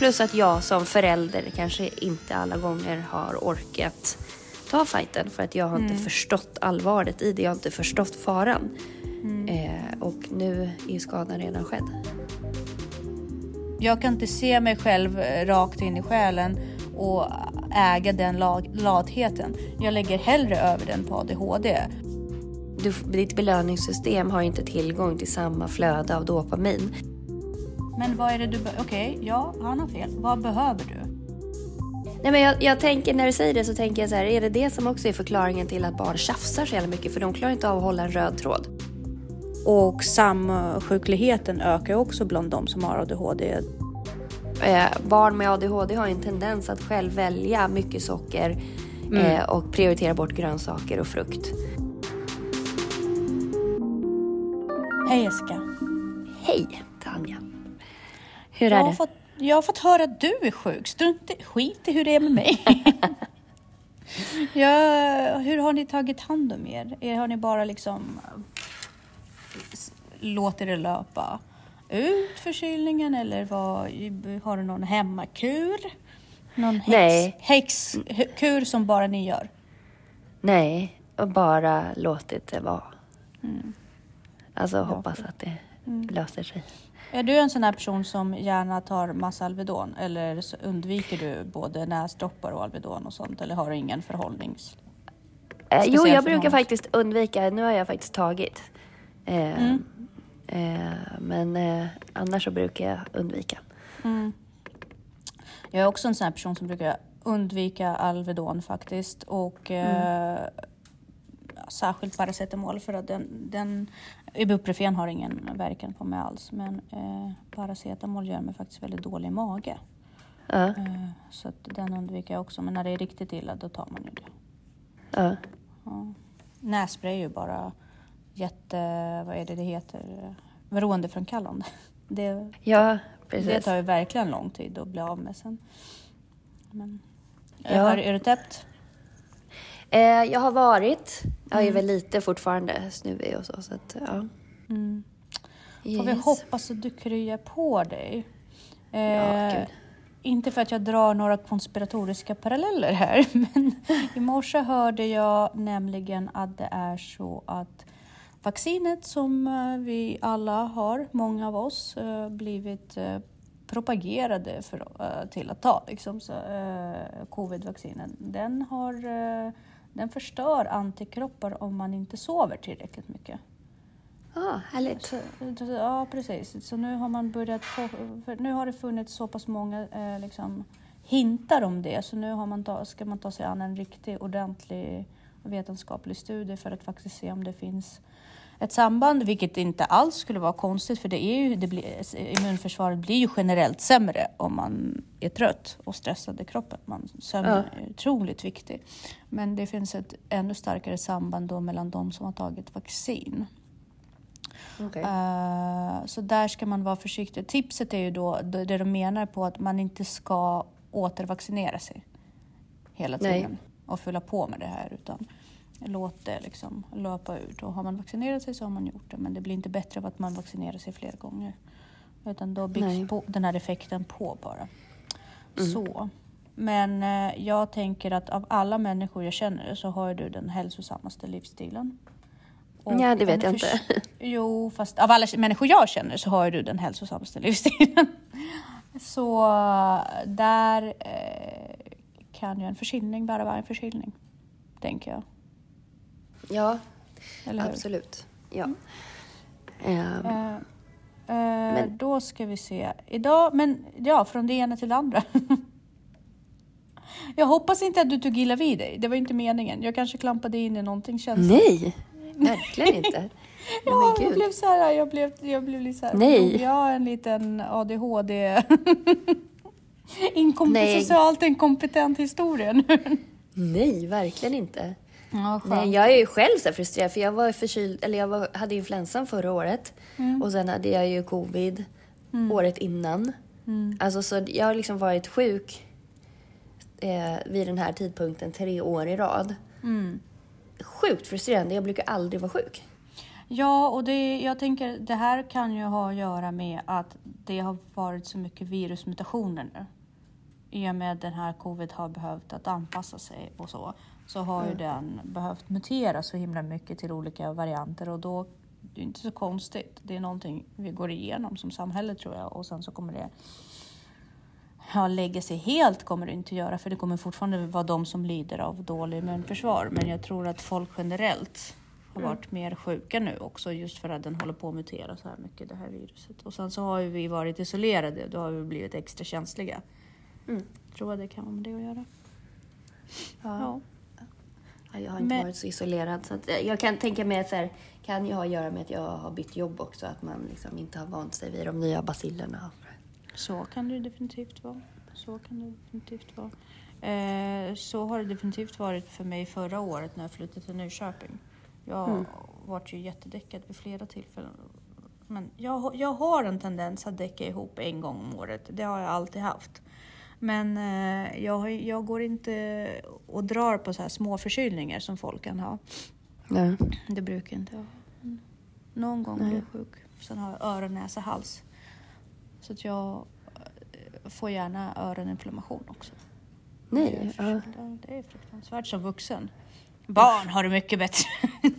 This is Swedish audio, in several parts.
Plus att jag som förälder kanske inte alla gånger har orkat ta fighten för att jag har inte förstått allvaret i det. Jag har inte förstått faran. Eh, och nu är skadan redan skedd. Jag kan inte se mig själv eh, rakt in i själen och äga den la- latheten. Jag lägger hellre över den på ADHD. Du, ditt belöningssystem har inte tillgång till samma flöde av dopamin. Men vad är det du... Okej, ja, han har fel. Vad behöver du? Nej, men jag, jag tänker, när du säger det så tänker jag så här, är det det som också är förklaringen till att barn tjafsar så jävla mycket? För de klarar inte av att hålla en röd tråd. Och samsjukligheten ökar också bland de som har ADHD. Eh, barn med ADHD har en tendens att själv välja mycket socker eh, och prioritera bort grönsaker och frukt. Hej Jessica. Hej Tanja! Hur Jag är har, det? fått, jag har fått höra att du är sjuk. Strunt i, skit i hur det är med mig. ja, hur har ni tagit hand om er? er har ni bara liksom låter det löpa ut förkylningen eller vad, har du någon hemmakur? Någon häx, häxkur som bara ni gör? Nej, och bara låtit det vara. Alltså hoppas att det löser sig. Är du en sån här person som gärna tar massa Alvedon eller undviker du både näsdroppar och Alvedon och sånt eller har du ingen förhållnings... Eh, jo, jag brukar faktiskt undvika. Nu har jag faktiskt tagit. Eh, Mm. eh, men eh, annars så brukar jag undvika. Jag är också en sån här person som brukar undvika Alvedon faktiskt och eh, särskilt paracetamol för att den, den Ibuprofen har ingen verkan på mig alls men eh, paracetamol gör mig faktiskt väldigt dålig mage. Ja, Eh, så att den undviker jag också men när det är riktigt illa då tar man ju det. ja. Ja. Nässpray är ju bara jätte, vad är det det heter, beroendeframkallande. Det, ja det precis. tar ju verkligen lång tid att bli av med sen. Men, Ja. du täppt? Eh, jag har varit. Jag Mm. är väl lite fortfarande snuvig och så. så att, ja. Mm. Får vi Yes. hoppas att du kryar på dig. Ja, Eh, gud. inte för att jag drar några konspiratoriska paralleller här, men i morse hörde jag nämligen att det är så att vaccinet som eh, vi alla har, många av oss, eh, blivit eh, propagerade för, till att ta, liksom, så, covid-vaccinen, den, har, den förstör antikroppar om man inte sover tillräckligt mycket. Ah, härligt. Så, ja, precis. Så nu har man börjat få, nu har det funnits så pass många eh, liksom, hintar om det, så nu har man ta, ska man ta sig an en riktig ordentlig vetenskaplig studie för att faktiskt se om det finns ett samband, vilket inte alls skulle vara konstigt, för det är ju, det blir, immunförsvaret blir ju generellt sämre om man är trött och stressad i kroppen. Man, sömnen Ja. är otroligt viktig. Men det finns ett ännu starkare samband då mellan de som har tagit vaccin. Okej. Eh, så där ska man vara försiktig. Tipset är ju då det de menar på att man inte ska återvaccinera sig hela Nej. tiden och fylla på med det här utan låt det liksom löpa ut. Och har man vaccinerat sig så har man gjort det men det blir inte bättre av att man vaccinerar sig fler gånger. Utan då byggs på, den här effekten på bara. Så. Men eh, jag tänker att av alla människor jag känner så har du den hälsosammaste livsstilen. Och Ja, det vet jag inte. Jo, fast av alla människor jag känner så har du den hälsosammaste livsstilen. Så eh, där eh, kan ju en förkylning bara vara en förkylning, tänker jag. Ja, absolut. Ja. Ehm, Eh, eh, Då ska vi se. Idag, men ja, från det ena till det andra. Jag hoppas inte att du tog illa vid dig. Det var inte meningen. Jag kanske klampade in i någonting känsligt. nej, verkligen inte. Ja, jag blev så här, jag blev, jag blev lite så här. Nej. Jag en liten ADHD. Inkom- Nej. socialt inkompetent historia nu. Nej, verkligen inte. Ja, Nej, jag är ju själv så frustrerad för jag var förkyld, eller jag var, hade influensan förra året Mm. och sen hade jag ju covid året innan. Mm. Alltså så jag har liksom varit sjuk eh, vid den här tidpunkten tre år i rad. Mm. Sjukt frustrerande, jag brukar aldrig vara sjuk. Ja, och det, jag tänker det här kan ju ha att göra med att det har varit så mycket virusmutationer nu. I och med att den här covid har behövt att anpassa sig och så, så har ju den behövt mutera så himla mycket till olika varianter och då det är inte så konstigt. Det är någonting vi går igenom som samhälle tror jag och sen så kommer det ja, lägga sig helt kommer det inte göra för det kommer fortfarande vara de som lider av dålig immunförsvar. Men jag tror att folk generellt har varit mer sjuka nu också just för att den håller på att mutera så här mycket det här viruset. Och sen så har ju vi varit isolerade, då har vi blivit extra känsliga. Mm. Tror jag det kan ha med det att göra. Ja. Ja. Ja, Jag har inte Men- varit så isolerad. Så eh, jag kan tänka mig att här, kan ju ha att göra med att jag har bytt jobb också. Att man liksom inte har vant sig vid de nya bacillerna. Så kan det definitivt vara. Så kan det definitivt vara. Eh, så har det definitivt varit för mig förra året när jag flyttade till Nyköping. Jag Mm. vart ju jättedäckad vid flera tillfällen. Men jag, jag har en tendens att däcka ihop en gång om året. Det har jag alltid haft. Men eh, jag, jag går inte och drar på så här små förkylningar som folk kan ha. Ja. Det brukar jag inte ha. Någon gång blir jag sjuk. Sen har jag öron, näsa, hals. Så att jag eh, får gärna öroninflammation också. Det är, Nej. Ja. fruktansvärt- det är fruktansvärt som vuxen. Barn har det mycket bättre.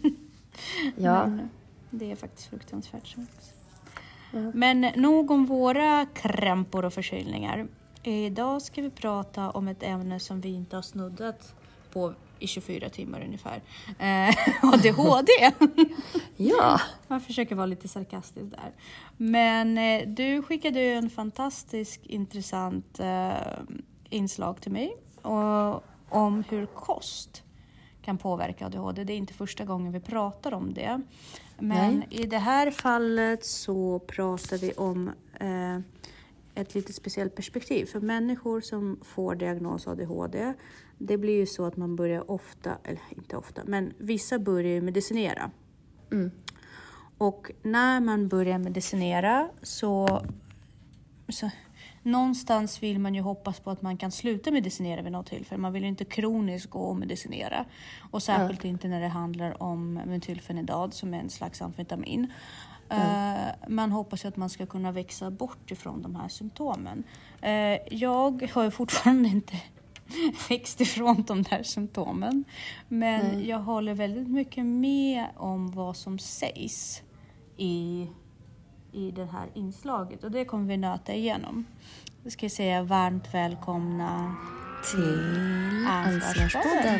Ja. Men det är faktiskt fruktansvärt som vuxen. Ja. Men nog om våra krämpor och förkylningar. Idag ska vi prata om ett ämne som vi inte har snuddat på i 24 timmar ungefär. Eh, ADHD. ja. Man försöker vara lite sarkastisk där. Men eh, du skickade ju en fantastisk intressant eh, inslag till mig och, om hur kost kan påverka ADHD. Det är inte första gången vi pratar om det. Men Nej. i det här fallet så pratar vi om eh, ett lite speciellt perspektiv. För människor som får diagnos ADHD, det blir ju så att man börjar ofta, eller inte ofta, men vissa börjar ju medicinera. Mm. Och när man börjar medicinera så, så någonstans vill man ju hoppas på att man kan sluta medicinera vid något tillfälle. Man vill ju inte kroniskt gå och medicinera. Och särskilt inte när det handlar om metylfenidad som är en slags amfetamin. Eh, man hoppas ju att man ska kunna växa bort ifrån de här symptomen. Eh, jag har ju fortfarande inte växt ifrån de där symptomen. Men Nej. jag håller väldigt mycket med om vad som sägs i, i det här inslaget och det kommer vi nöta igenom. Då ska jag säga varmt välkomna. Till Ansvarspodden.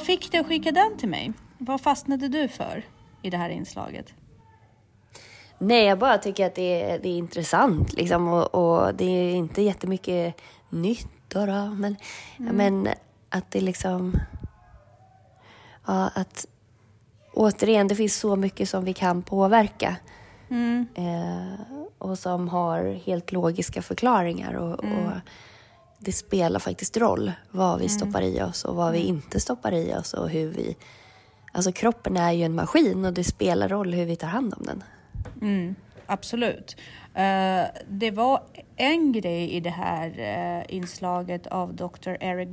Vad fick dig att skicka den till mig? Vad fastnade du för i det här inslaget? Nej, jag bara tycker att det är, det är intressant liksom och, och det är inte jättemycket nytt då, då men, men att det liksom... Ja, att återigen, det finns så mycket som vi kan påverka Mm. eh, och som har helt logiska förklaringar och, och det spelar faktiskt roll vad vi stoppar i oss och vad vi inte stoppar i oss och hur vi... Alltså kroppen är ju en maskin och det spelar roll hur vi tar hand om den. Mm, absolut. Eh, det var en grej i det här eh, inslaget av Dr. Eric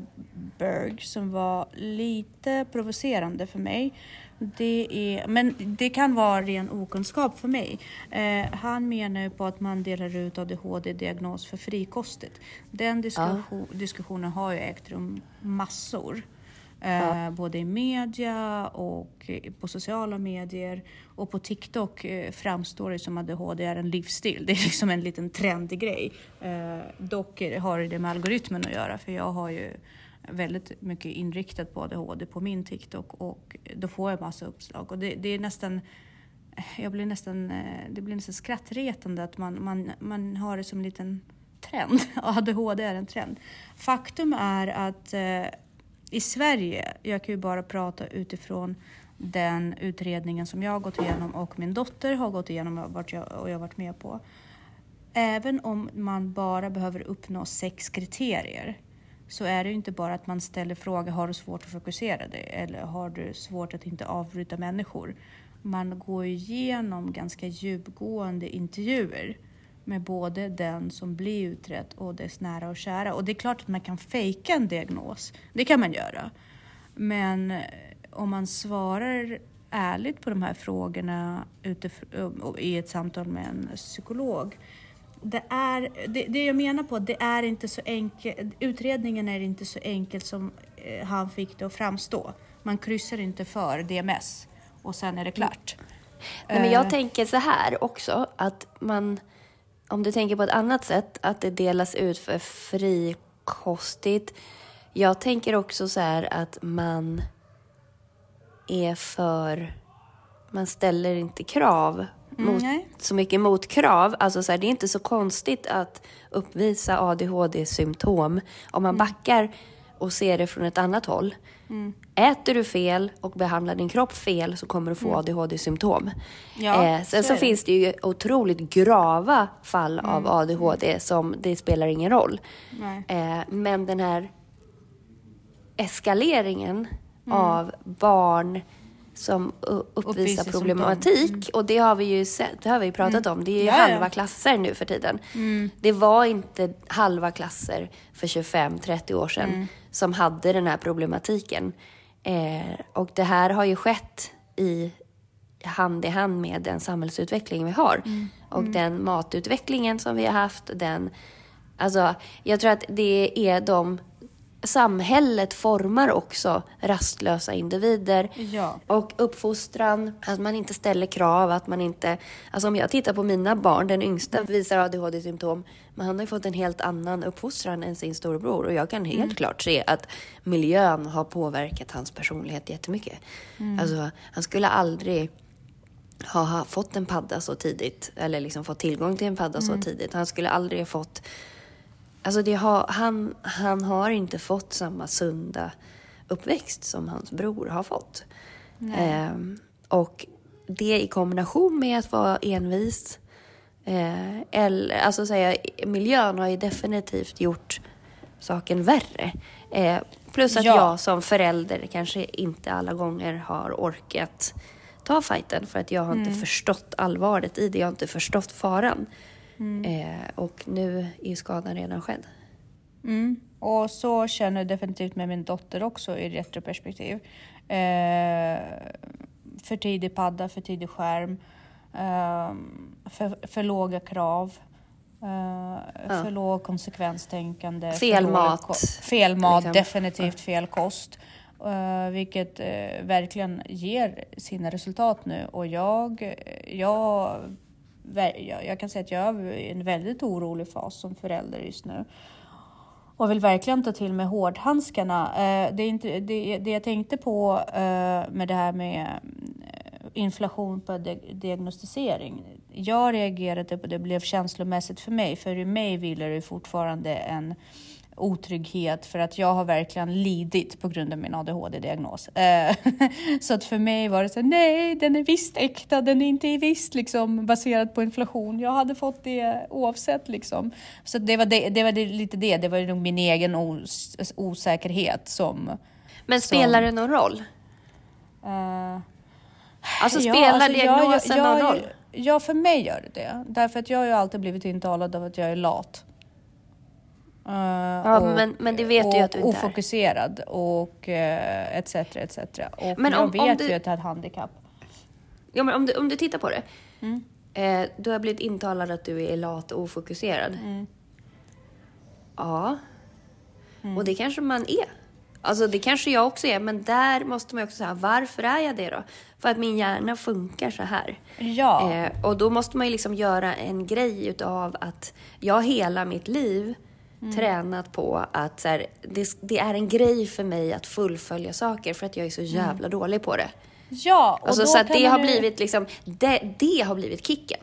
Berg som var lite provocerande för mig. Det är, men det kan vara ren okunskap för mig. Eh, han menar ju på att man delar ut ADHD-diagnos för frikostigt. Den diskussion, diskussionen har ju ägt rum massor. Eh, Både i media och på sociala medier. Och på TikTok eh, framstår det som att ADHD är en livsstil. Det är liksom en liten trendig grej. Eh, dock har det med algoritmen att göra för jag har ju väldigt mycket inriktat på ADHD på min TikTok och då får jag massa uppslag. Och det, det är nästan jag blir nästan, eh, det blir nästan skrattretande att man, man, man har det som en liten trend. ADHD är en trend. Faktum är att eh, i Sverige, jag kan ju bara prata utifrån den utredningen som jag har gått igenom och min dotter har gått igenom och jag, och jag har varit med på. Även om man bara behöver uppnå sex kriterier så är det ju inte bara att man ställer frågor, har du svårt att fokusera dig eller har du svårt att inte avbryta människor? Man går igenom ganska djupgående intervjuer med både den som blir utredd och dess nära och kära. Och det är klart att man kan fejka en diagnos, det kan man göra. Men eh, om man svarar ärligt på de här frågorna eh, i ett samtal med en psykolog det, är, det, det, jag menar på, det är inte så enkelt, utredningen är inte så enkel som eh, han fick det att framstå. Man kryssar inte för DMS och sen är det klart. Nej, men jag uh, tänker så här också, att man, om du tänker på ett annat sätt, att det delas ut för frikostigt. Jag tänker också så här att man är för, man ställer inte krav mot, mm, så mycket motkrav. Alltså så här, det är inte så konstigt att uppvisa ADHD-symptom om man mm. backar och ser det från ett annat håll. Mm. Äter du fel och behandlar din kropp fel så kommer du få mm. ADHD-symptom. Ja, eh, sen så, så finns det ju otroligt grava fall mm. av ADHD som det spelar ingen roll. Eh, men den här eskaleringen mm. av barn som uppvisar problematik. Mm. Och det har vi ju sett, det har vi pratat mm. om. Det är ju ja, halva ja. klasser nu för tiden. Mm. Det var inte halva klasser för 25-30 år sedan mm. som hade den här problematiken. Eh, och det här har ju skett i hand i hand med den samhällsutveckling vi har. Mm. Och mm. den matutvecklingen som vi har haft. Den, alltså, jag tror att det är de samhället formar också rastlösa individer. Ja. Och uppfostran, att man inte ställer krav, att man inte... Alltså om jag tittar på mina barn, den yngsta visar ADHD-symptom, men han har ju fått en helt annan uppfostran än sin storebror. Och jag kan helt mm. klart se att miljön har påverkat hans personlighet jättemycket. Mm. Alltså, han skulle aldrig ha fått en padda så tidigt, eller liksom fått tillgång till en padda mm. så tidigt. Han skulle aldrig ha fått Alltså har, han, han har inte fått samma sunda uppväxt som hans bror har fått. Eh, och det i kombination med att vara envis. Eh, eller, alltså säga, miljön har ju definitivt gjort saken värre. Eh, plus att ja. jag som förälder kanske inte alla gånger har orkat ta fighten för att jag har mm. inte förstått allvaret i det. Jag har inte förstått faran. Mm. Eh, och nu är skadan redan skedd. Mm. Och så känner jag definitivt med min dotter också i retroperspektiv. Eh, för tidig padda, för tidig skärm, eh, för, för låga krav. Uh, ja. För låg konsekvenstänkande. Fel mat. Fel mat, liksom. definitivt fel kost. Uh, vilket uh, verkligen ger sina resultat nu. Och jag, jag jag kan säga att jag är i en väldigt orolig fas som förälder just nu. Och vill verkligen ta till mig hårdhandskarna. Eh, det, är inte, det, det jag tänkte på eh, med det här med eh, inflation på diagnostisering. Jag reagerade på det, blev känslomässigt för mig. För i mig vilar det fortfarande en otrygghet för att jag har verkligen lidit på grund av min ADHD-diagnos. Eh, så att för mig var det så nej, den är visst äkta, den är inte visst liksom baserad på inflation. Jag hade fått det oavsett liksom. Så det var, det, det var det, lite det, det var nog min egen os osäkerhet som... Men spelar som, det någon roll? Uh, alltså spelar ja, alltså, diagnosen jag, jag, någon roll? Ja, för mig gör det det. Därför att jag har ju alltid blivit intalad av att jag är lat. Uh, ja, och, men, men det vet och, du ju att du inte ofokuserad är. och uh, etc. etc. Och men jag vet du, ju att jag har ett handikapp. Ja, men om du, om du tittar på det. Mm. Eh, du har blivit intalad att du är lat och ofokuserad. Mm. Ja. Mm. Och det kanske man är. Alltså det kanske jag också är, men där måste man också säga varför är jag det då? För att min hjärna funkar så här. Ja. Eh, och då måste man ju liksom göra en grej utav att jag hela mitt liv mm. tränat på att så här, det, det, är en grej för mig att fullfölja saker för att jag är så jävla mm. dålig på det. Ja, och alltså, så att det har blivit liksom, det, det har blivit kicken.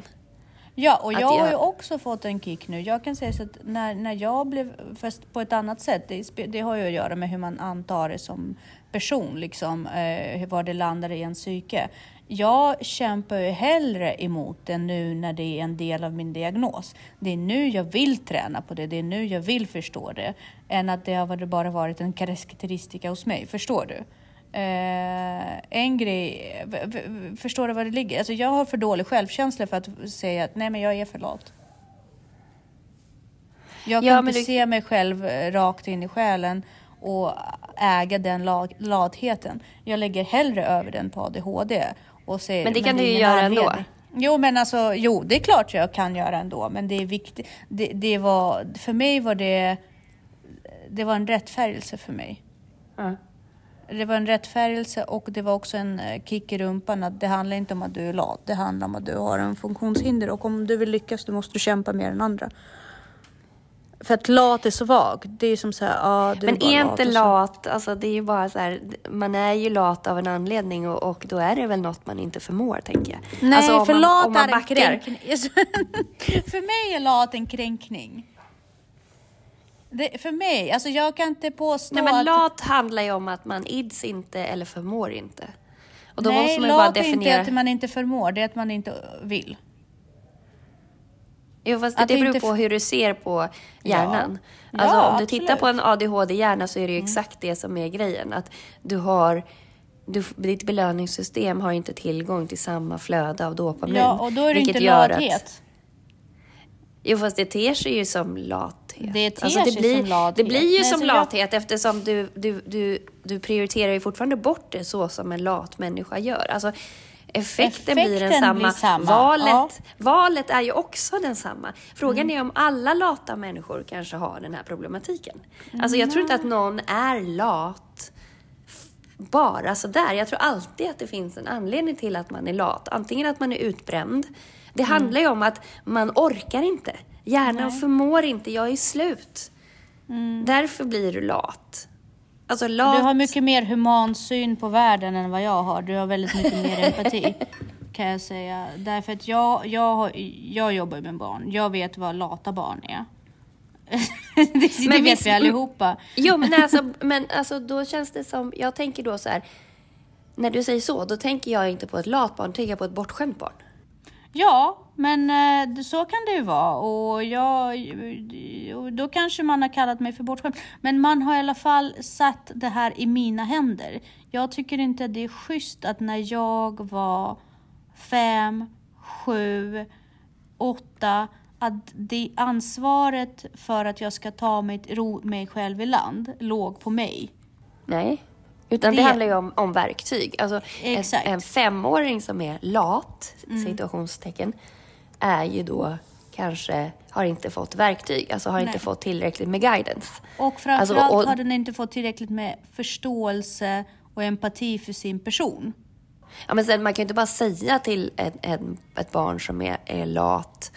Ja, och Att jag har jag- ju också fått en kick nu. Jag kan säga så att när, när jag blev, fast på ett annat sätt, det, det har ju att göra med hur man antar det som person, liksom, eh, var det landar i en psyke. Jag kämpar ju hellre emot det nu när det är en del av min diagnos. Det är nu jag vill träna på det, det är nu jag vill förstå det, än att det har bara varit en karaktäristika hos mig. Förstår du? Eh, en grej, förstår du vad det ligger? Alltså jag har för dålig självkänsla för att säga att nej men jag är för lat. Jag kan Ja, inte det- se mig själv eh, rakt in i själen och äga den la- latheten. Jag lägger hellre över den på ADHD säger Men det kan är du ju göra ändå. anledning." Jo, men alltså, jo, det är klart jag kan göra ändå, men det är viktigt. Det, det var, för mig var det, det var en rättfärgelse för mig. Ja. Det var en rättfärgelse och det var också en eh, kick i rumpan att det handlar inte om att du är lat. Det handlar om att du har en funktionshinder och om du vill lyckas då måste du kämpa mer än andra. För att lat är så vag. Det är som så här, ja du Men bara är inte så- lat, alltså det är ju bara så här, man är ju lat av en anledning och, och då är det väl något man inte förmår tänker jag. Nej, alltså, för man, lat man är en kränkning. för mig är lat en kränkning. Det, för mig, alltså jag kan inte påstå Nej men att... lat handlar ju om att man ids inte eller förmår inte. Och då Nej, måste man ju bara lat är definiera. inte att man inte förmår, det är att man inte vill. Jo fast det, att det beror på hur du ser på hjärnan. Ja. Alltså Ja, om du tittar på en ADHD-hjärna så är det ju exakt det som är grejen. Att du har, du, ditt belöningssystem har inte tillgång till samma flöde av dopamin. Ja, och då är det inte gör lathet. Att, jo fast det ter sig ju som lathet. Det ter Alltså, det sig blir, som lathet. Det blir ju Nej, som så jag- lathet eftersom du, du, du, du prioriterar ju fortfarande bort det så som en lat människa gör. Alltså, effekten, blir Effekten densamma. blir samma, Valet, ja. valet är ju också densamma. Frågan Mm. är om alla lata människor kanske har den här problematiken. Alltså jag tror inte att någon är lat bara sådär. Jag tror alltid att det finns en anledning till att man är lat. Antingen att man är utbränd. Det Mm. handlar ju om att man orkar inte. Hjärnan förmår inte, jag är slut. Därför blir du lat. Alltså lat... Du har mycket mer human syn på världen än vad jag har. Du har väldigt mycket mer empati. Kan jag säga. Därför att jag, jag, har, jag jobbar med barn. Jag vet vad lata barn är. det det vet visst- vi allihopa. Jo, men alltså, men alltså då känns det som, jag tänker då så här, när du säger så, då tänker jag inte på ett lat barn, då tänker jag på ett bortskämt barn. Ja, men eh, så kan det ju vara. Och jag, och då kanske man har kallat mig för bortskämd. Men man har i alla fall satt det här i mina händer. Jag tycker inte det är schysst att när jag var fem, sju, åtta, att det ansvaret för att jag ska ta mig, ro mig själv i land låg på mig. Nej. Utan det, Det- handlar ju om, om verktyg. Alltså en, en femåring som är lat, Mm. situationstecken, är ju då kanske, har inte fått verktyg, alltså har inte Nej. fått tillräckligt med guidance. Och framförallt Alltså, och- har den inte fått tillräckligt med förståelse och empati för sin person. Ja, men sen, man kan ju inte bara säga till ett, ett, ett barn som är, är lat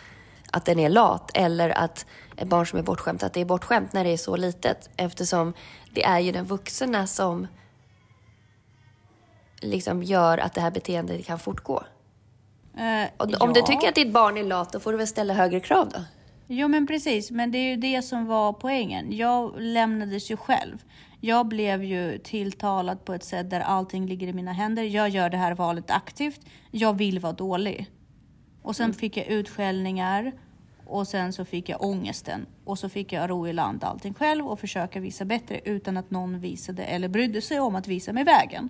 att den är lat eller att ett barn som är bortskämt att det är bortskämt när det är så litet eftersom det är ju den vuxna som liksom gör att det här beteendet kan fortgå. Eh, Och om du ja. tycker att ditt barn är lat då får du väl ställa högre krav då? Jo men precis, men det är ju det som var poängen. Jag lämnades ju själv. Jag blev ju tilltalad på ett sätt där allting ligger i mina händer. Jag gör det här valet aktivt. Jag vill vara dålig. Och sen fick jag utskällningar och sen så fick jag ångesten. Och så fick jag ro i land allting själv och försöka visa bättre utan att någon visade eller brydde sig om att visa mig vägen.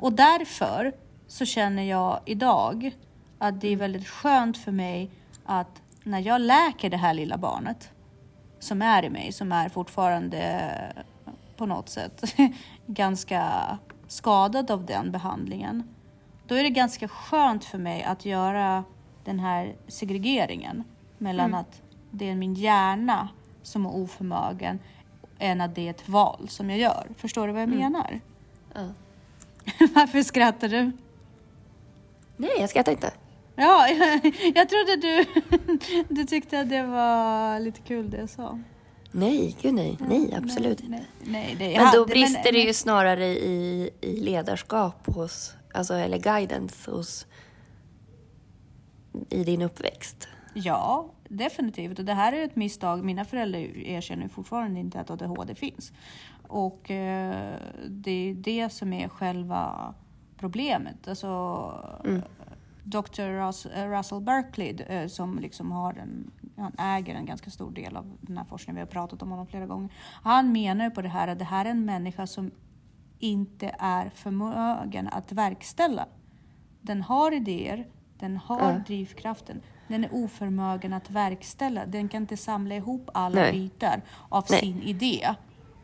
Och därför så känner jag idag att det är väldigt skönt för mig att när jag läker det här lilla barnet som är i mig, som är fortfarande på något sätt ganska skadad av den behandlingen. Då är det ganska skönt för mig att göra den här segregeringen mellan att det är min hjärna som är oförmögen än att det är ett val som jag gör. Förstår du vad jag menar? Ja. Varför skrattar du? Nej, jag skrattar inte. Ja, jag, jag trodde du, du tyckte att det var lite kul det jag sa. Nej, gud nej. Nej, absolut nej, inte. Nej, nej, men då brister men, det ju snarare i, i ledarskap hos, alltså, eller guidance hos, i din uppväxt. Ja, definitivt. Och det här är ett misstag. Mina föräldrar erkänner fortfarande inte att ADHD finns. Och eh, det är det som är själva problemet. Alltså, mm. Dr. Russell Berkeley eh, som liksom har en, han äger en ganska stor del av den här forskningen, vi har pratat om honom flera gånger. Han menar ju på det här att det här är en människa som inte är förmögen att verkställa. Den har idéer, den har mm. drivkraften, den är oförmögen att verkställa. Den kan inte samla ihop alla Nej. bitar av Nej. sin idé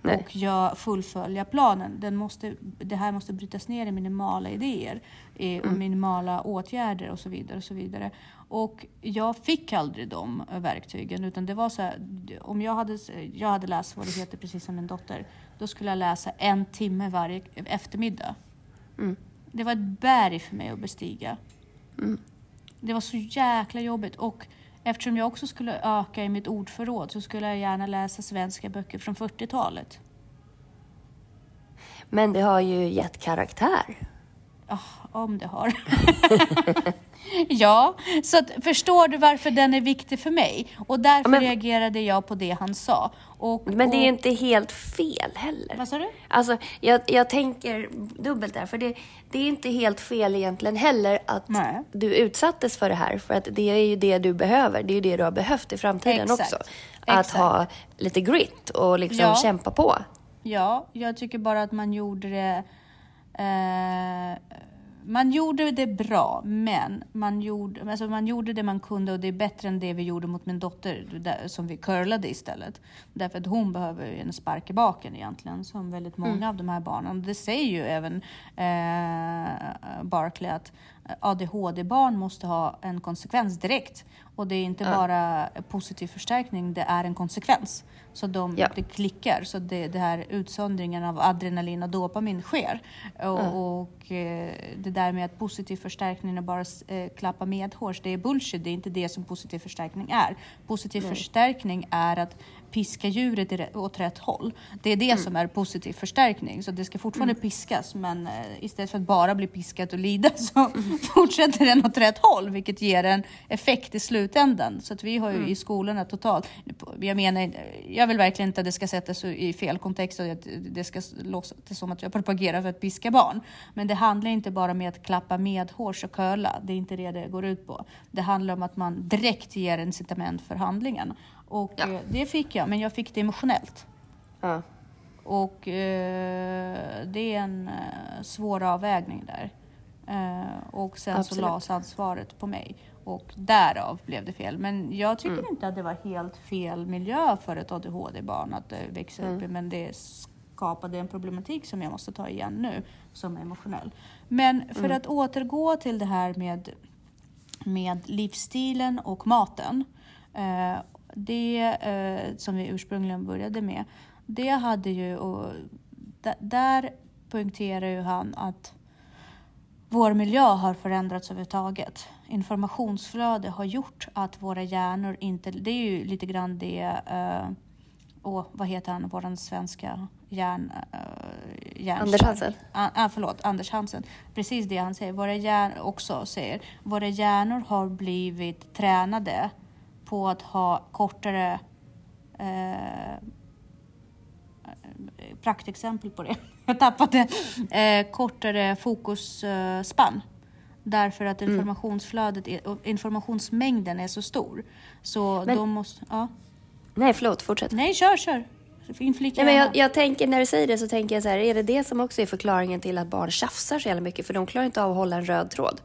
Nej. och jag fullfölja planen. Den måste, det här måste brytas ner i minimala idéer eh, och mm. minimala åtgärder och så vidare. Och så vidare. Och jag fick aldrig de verktygen utan det var så här, om jag hade, jag hade läst vad det heter precis som min dotter, då skulle jag läsa en timme varje eftermiddag. Mm. Det var ett berg för mig att bestiga. Mm. Det var så jäkla jobbigt och Eftersom jag också skulle öka i mitt ordförråd så skulle jag gärna läsa svenska böcker från 40-talet. Men det har ju gett karaktär. Oh, om det har. ja, så att, förstår du varför den är viktig för mig? Och därför men, reagerade jag på det han sa. Och, men det är inte helt fel heller. Vad sa du? Alltså, jag, jag tänker dubbelt där, för det, det är inte helt fel egentligen heller att Nej. du utsattes för det här, för att det är ju det du behöver. Det är ju det du har behövt i framtiden Exakt. också. Att Exakt. ha lite grit och liksom ja. kämpa på. Ja, jag tycker bara att man gjorde det eh, man gjorde det bra, men man gjorde, alltså man gjorde det man kunde och det är bättre än det vi gjorde mot min dotter där, som vi curlade istället. Därför att hon behöver en spark i baken egentligen, som väldigt många mm. av de här barnen. Det säger ju även eh, Barkley att ADHD-barn måste ha en konsekvens direkt. Och det är inte ja. bara positiv förstärkning, det är en konsekvens. Så de, ja. det klickar, så det, det här utsöndringen av adrenalin och dopamin sker. Och, ja. och eh, det där med att positiv förstärkning är bara eh, klappa medhårs, det är bullshit. Det är inte det som positiv förstärkning är. Positiv Nej. förstärkning är att piska djuret åt rätt håll. Det är det mm. som är positiv förstärkning. Så det ska fortfarande mm. piskas, men eh, istället för att bara bli piskat och lida så mm. fortsätter den åt rätt håll, vilket ger en effekt i slutändan. Så att vi har ju mm. i skolorna totalt, jag menar, jag vill verkligen inte att det ska sättas i fel kontext och att det ska låta som att jag propagerar för att piska barn. Men det handlar inte bara om att klappa medhårs och curla. Det är inte det det går ut på. Det handlar om att man direkt ger incitament för handlingen. Och ja. Eh, det fick jag, men jag fick det emotionellt. Ja. Och eh, det är en eh, svår avvägning där. Eh, och sen Absolut. så lades ansvaret på mig. Och därav blev det fel. Men jag tycker mm. inte att det var helt fel miljö för ett ADHD-barn att eh, växa mm. upp i. Men det skapade en problematik som jag måste ta igen nu, som är emotionell. Men för mm. att återgå till det här med, med livsstilen och maten. Eh, det eh, som vi ursprungligen började med, det hade ju, och där poängterar ju han att vår miljö har förändrats överhuvudtaget. Informationsflöde har gjort att våra hjärnor inte, det är ju lite grann det, uh, och vad heter han, våran svenska hjärn... Uh, Anders Hansen? Ah, ah, förlåt, Anders Hansen. Precis det han säger, våra hjärnor också säger, våra hjärnor har blivit tränade på att ha kortare eh, praktexempel på det. Jag tappade eh, kortare fokusspann. Därför att mm. informationsflödet är, informationsmängden är så stor. Så men, då måste... Ja. Nej, förlåt. Fortsätt. Nej, kör, kör. Nej, men jag, jag, tänker, när du säger det så tänker jag så här, är det det som också är förklaringen till att barn tjafsar så jävla mycket? För de klarar inte av att hålla en röd tråd.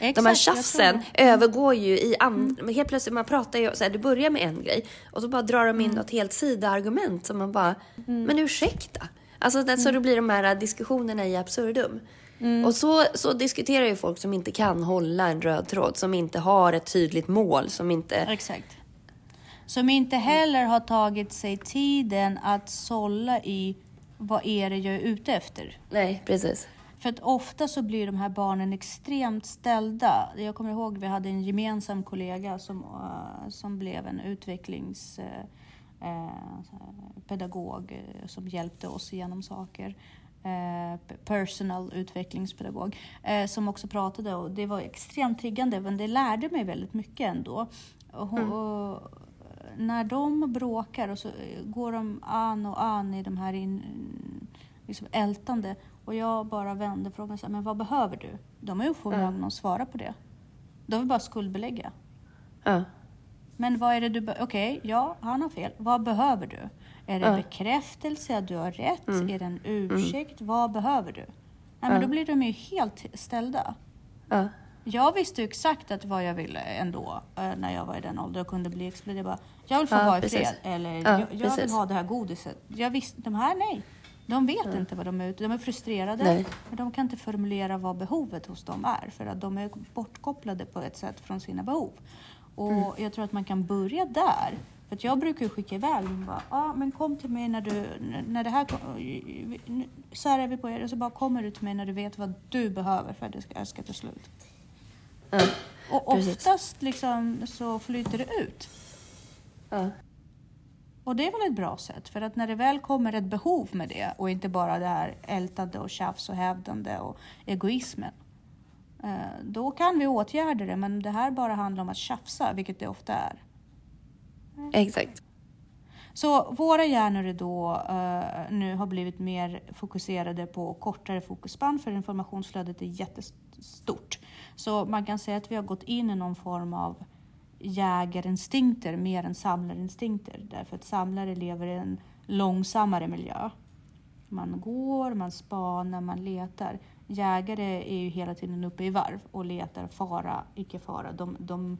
Exakt, de här tjafsen övergår ju i andra... Mm. Helt plötsligt, man pratar ju så här, du börjar med en grej och så bara drar de in mm. något helt sidoargument som man bara, mm. men ursäkta. Alltså det, så mm. då blir de här diskussionerna i absurdum. Mm. Och så, så diskuterar ju folk som inte kan hålla en röd tråd, som inte har ett tydligt mål, som inte... Exakt. Som inte heller har tagit sig tiden att sålla i vad är det jag är ute efter. Nej, precis. För att ofta så blir de här barnen extremt ställda. Jag kommer ihåg vi hade en gemensam kollega som, uh, som blev en utvecklingspedagog uh, uh, som hjälpte oss igenom saker. eh, personal utvecklingspedagog eh, som också pratade och det var extremt triggande men det lärde mig väldigt mycket ändå. Mm. och, när de bråkar och så går de an och an i de här in, liksom ältande och jag bara vände frågan så här, men vad behöver du? De är ju oförmögna att svara på det. De vill bara skuldbelägga. Ja. Men vad är det du... be- Okej, ja, han har fel. Vad behöver du? Är det Ja. bekräftelse att du har rätt? Mm. Är det en ursäkt? Vad behöver du? Nej, men då blir de ju helt ställda. Ja. Jag visste ju exakt att vad jag ville ändå eh, när jag var i den åldern och kunde bli exploderad. Jag vill få Ja, vara i fred. Eller Ja, jag, jag vill ha det här godiset. Jag visste, de här nej. De vet inte vad de är ute De är frustrerade. Nej. Men de kan inte formulera vad behovet hos dem är. För att de är bortkopplade på ett sätt från sina behov. Och Mm. jag tror att man kan börja där. För jag brukar ju skicka iväg dem. Bara, ah, men kom till mig när du... När det här, så här är vi på er. Och så bara kommer du till mig när du vet vad du behöver för att det ska, ska ta slut. Ja. Och oftast liksom så flyter det ut. Ja. Och det är väl ett bra sätt, för att när det väl kommer ett behov med det och inte bara det här ältande och tjafs och hävdande och egoismen. eh, Då kan vi åtgärda det, men det här bara handlar om att tjafsa, vilket det ofta är. Exakt. Så våra hjärnor är då eh, nu har blivit mer fokuserade på kortare fokusspann för informationsflödet är jättestort. Så man kan säga att vi har gått in i någon form av jägarinstinkter mer än samlarinstinkter. Därför att samlare lever i en långsammare miljö. Man går, man spanar, man letar. Jägare är ju hela tiden uppe i varv och letar fara, icke fara. De, de,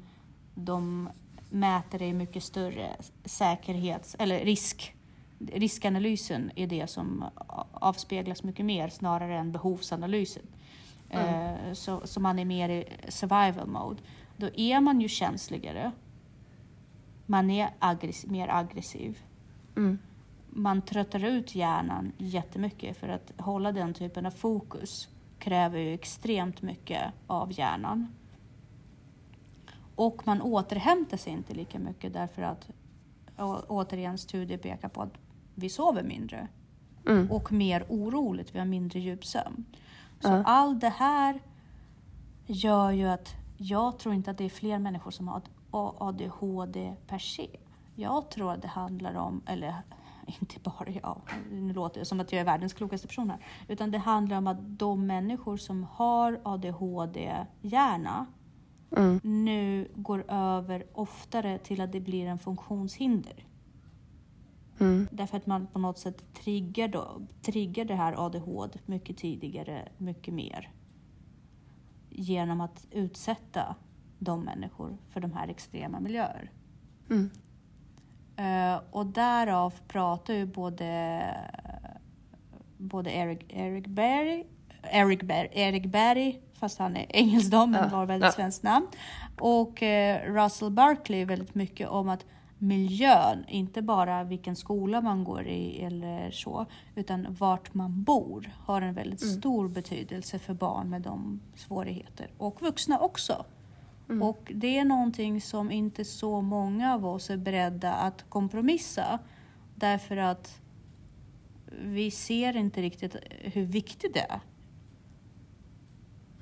de mäter det i mycket större säkerhets eller risk. Riskanalysen är det som avspeglas mycket mer snarare än behovsanalysen. Eh, Så, så man är mer i survival mode. Då är man ju känsligare. Man är aggress- mer aggressiv. Mm. Man tröttar ut hjärnan jättemycket för att hålla den typen av fokus kräver ju extremt mycket av hjärnan. Och man återhämtar sig inte lika mycket därför att återigen studier pekar på att vi sover mindre Mm. och mer oroligt, vi har mindre djupsömn. Så Ja. allt det här gör ju att jag tror inte att det är fler människor som har ADHD per se. Jag tror att det handlar om, eller inte bara jag, nu låter det som att jag är världens klokaste person här, utan det handlar om att de människor som har ADHD-hjärna Mm. nu går över oftare till att det blir en funktionshinder. Mm. Därför att man på något sätt triggar, då, triggar det här ADHD mycket tidigare, mycket mer. Genom att utsätta de människor för de här extrema miljöer. Mm. Eh, och därav pratar ju både, både Eric, Eric Berry, Eric, Ber, Eric Berry, fast han är engelsk då, men Ja, var väldigt ja. svenskt namn. Och eh, Russell Barkley väldigt mycket om att miljön, inte bara vilken skola man går i eller så, utan vart man bor har en väldigt stor betydelse för barn med de svårigheter. Och vuxna också. Och det är någonting som inte så många av oss är beredda att kompromissa. Därför att vi ser inte riktigt hur viktigt det är.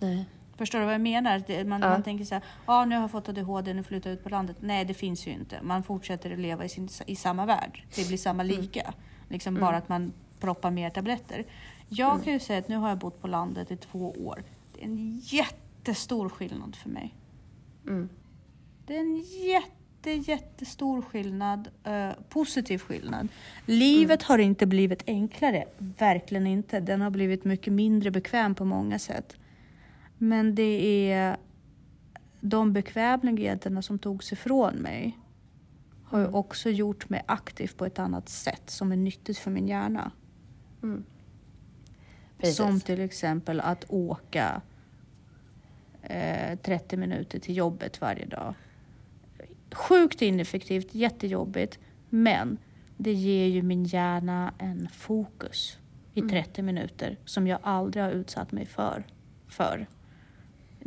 Nej. Förstår du vad jag menar? Man, Ja. man tänker så här, ah, nu har jag fått ADHD, nu flyttar jag ut på landet. Nej, det finns ju inte. Man fortsätter att leva i, sin, i samma värld. Det blir samma lika. Liksom bara att man proppar mer tabletter. Jag kan ju säga att nu har jag bott på landet i två år. Det är en jättestor skillnad för mig. Mm. Det är en jätte, jättestor skillnad. eh, positiv skillnad. Livet har inte blivit enklare. Verkligen inte. Den har blivit mycket mindre bekväm på många sätt. Men det är de bekvämligheterna som togs ifrån mig har ju också gjort mig aktiv på ett annat sätt som är nyttigt för min hjärna. Mm. Som till exempel att åka eh, 30 minuter till jobbet varje dag. Sjukt ineffektivt, jättejobbigt, men det ger ju min hjärna en fokus i 30 minuter som jag aldrig har utsatt mig för förr.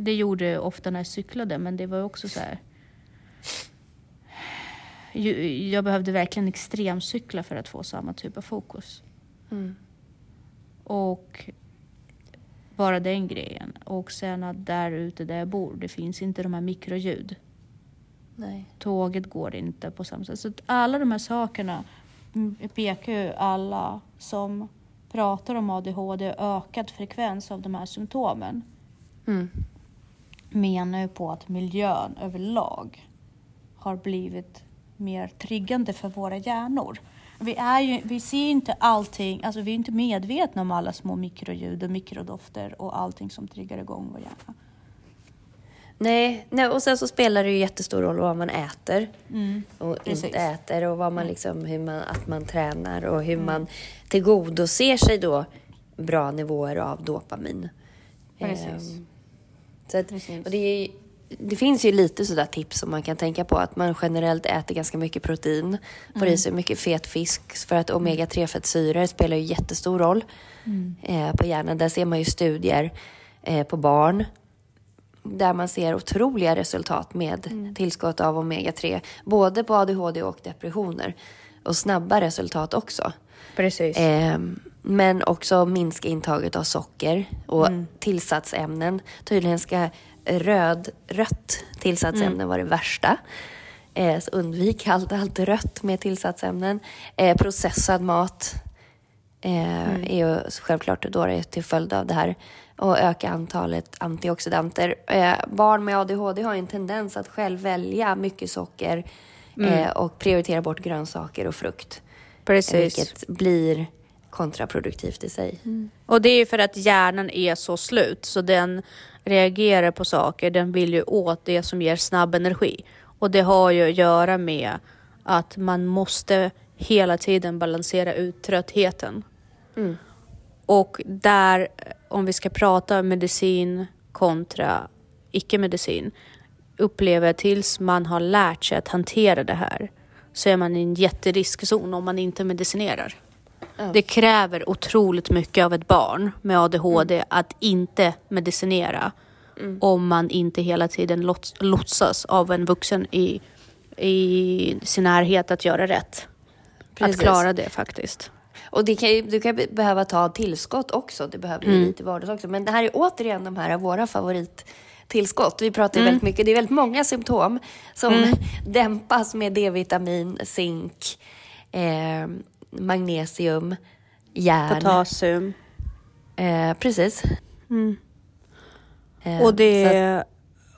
Det gjorde jag ofta när jag cyklade, men det var också så här. Jag behövde verkligen extremcykla för att få samma typ av fokus. Mm. Och bara den grejen. Och sen att där ute där jag bor, det finns inte de här mikroljud. Nej. Tåget går inte på samma sätt. Så alla de här sakerna mm, pekar ju alla som pratar om ADHD ökad frekvens av de här symptomen Mm. Menar ju på att miljön överlag har blivit mer triggande för våra hjärnor. Vi, är ju, vi ser inte allting, alltså vi är inte medvetna om alla små mikroljud och mikrodofter och allting som triggar igång vår hjärna. Nej, nej, och sen så spelar det ju jättestor roll vad man äter och precis. inte äter och vad man liksom, hur man, att man tränar och hur man tillgodoser sig då bra nivåer av dopamin. Precis. Ehm, så att, och det, är, det finns ju lite sådär tips som man kan tänka på att man generellt äter ganska mycket protein, får i sig mycket fet fisk för att omega-3-fettsyror spelar ju jättestor roll eh, på hjärnan. Där ser man ju studier eh, på barn där man ser otroliga resultat med tillskott av omega-3, både på ADHD och depressioner. Och snabba resultat också. Precis. Ehm, men också minska intaget av socker och tillsatsämnen. Tydligen ska röd, rött tillsatsämne vara det värsta. Eh, så undvik allt, allt rött med tillsatsämnen. Eh, processad mat eh, är ju självklart då det är till följd av det här. Och öka antalet antioxidanter. Eh, barn med ADHD har ju en tendens att själv välja mycket socker eh, och prioritera bort grönsaker och frukt. Precis. Vilket blir kontraproduktivt i sig. Och det är för att hjärnan är så slut så den reagerar på saker. Den vill ju åt det som ger snabb energi. Och det har ju att göra med att man måste hela tiden balansera ut tröttheten. Och där, om vi ska prata medicin kontra icke-medicin, upplever jag tills man har lärt sig att hantera det här så är man i en jätteriskzon om man inte medicinerar. Det kräver otroligt mycket av ett barn med ADHD att inte medicinera om man inte hela tiden lots- lotsas av en vuxen i, i sin närhet att göra rätt. Precis. Att klara det faktiskt. Och det kan ju, du kan be- behöva ta tillskott också. Det behöver ju lite vardags också. Men det här är återigen de här våra favorittillskott. Vi pratar ju väldigt mycket. Det är väldigt många symptom som dämpas med D-vitamin, zink, eh, magnesium, järn. Potassium. Eh, precis. Eh, Och det, att-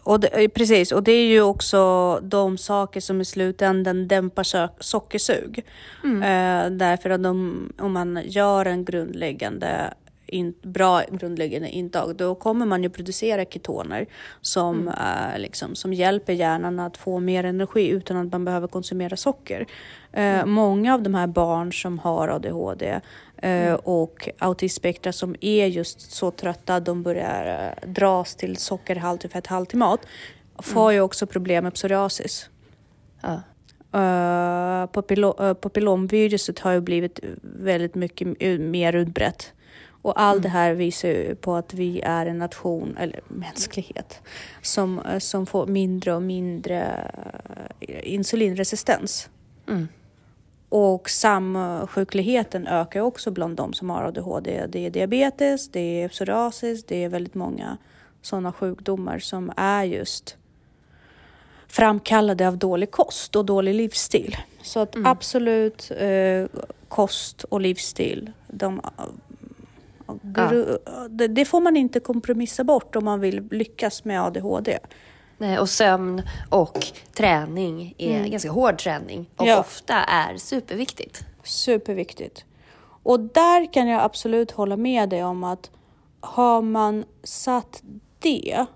och det, eh, precis, och det är ju också de saker som i slutändan dämpar so- sockersug. Eh, därför att de, om man gör en grundläggande in, bra grundläggande intag, då kommer man ju producera ketoner som, eh, liksom, som hjälper hjärnan att få mer energi utan att man behöver konsumera socker. Eh, Många av de här barn som har ADHD eh, och autismspektra som är just så trötta att de börjar dras till sockerhaltig fetthaltig mat får ju också problem med psoriasis. ja. Uh, papillo- papillomviruset har ju blivit väldigt mycket mer utbrett. Och allt det här visar ju på att vi är en nation, eller mänsklighet, som, eh, som får mindre och mindre eh, insulinresistens. Mm. Och samsjukligheten ökar också bland de som har ADHD. Det är diabetes, det är psoriasis, det är väldigt många sådana sjukdomar som är just framkallade av dålig kost och dålig livsstil. Så att absolut eh, kost och livsstil, de, gru- det, det får man inte kompromissa bort om man vill lyckas med ADHD. Nej, och sömn och träning är ganska hård träning och Ja. ofta är superviktigt. Superviktigt. Och där kan jag absolut hålla med dig om att har man satt det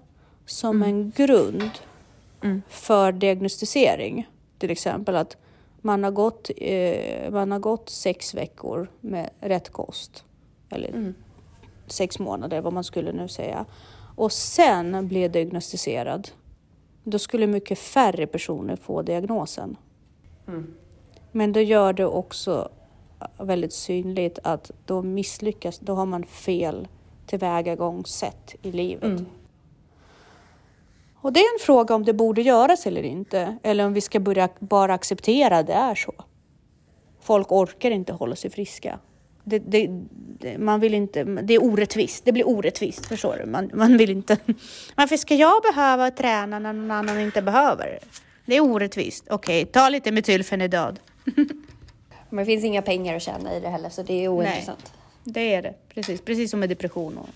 som en grund för diagnostisering, till exempel att man har, gått, eh, man har gått sex veckor med rätt kost, eller sex månader vad man skulle nu säga, och sen blir diagnostiserad, då skulle mycket färre personer få diagnosen. Men då gör det också väldigt synligt att då misslyckas, då har man fel tillvägagångssätt i livet. Och det är en fråga om det borde göras eller inte, eller om vi ska börja bara acceptera att det är så. Folk orkar inte hålla sig friska. Det, det, det, man vill inte, det är orättvist. Det blir orättvist, förstår du? Man, man vill inte... Varför ska jag behöva träna när någon annan inte behöver? Det är orättvist. Okej, ta lite metylfenidad. Men det finns inga pengar att tjäna i det heller så det är ointressant. Det är det, precis. Precis som med depression och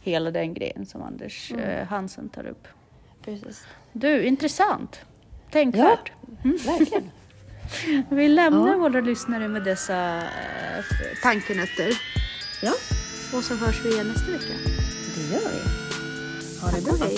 hela den grejen som Anders eh, Hansen tar upp. Precis. Du, intressant. Tänkvärt. Verkligen. Vi lämnar Ja. våra lyssnare med dessa eh, tankenötter. Ja, Och så hörs vi igen nästa vecka. det gör vi. Ha det bra.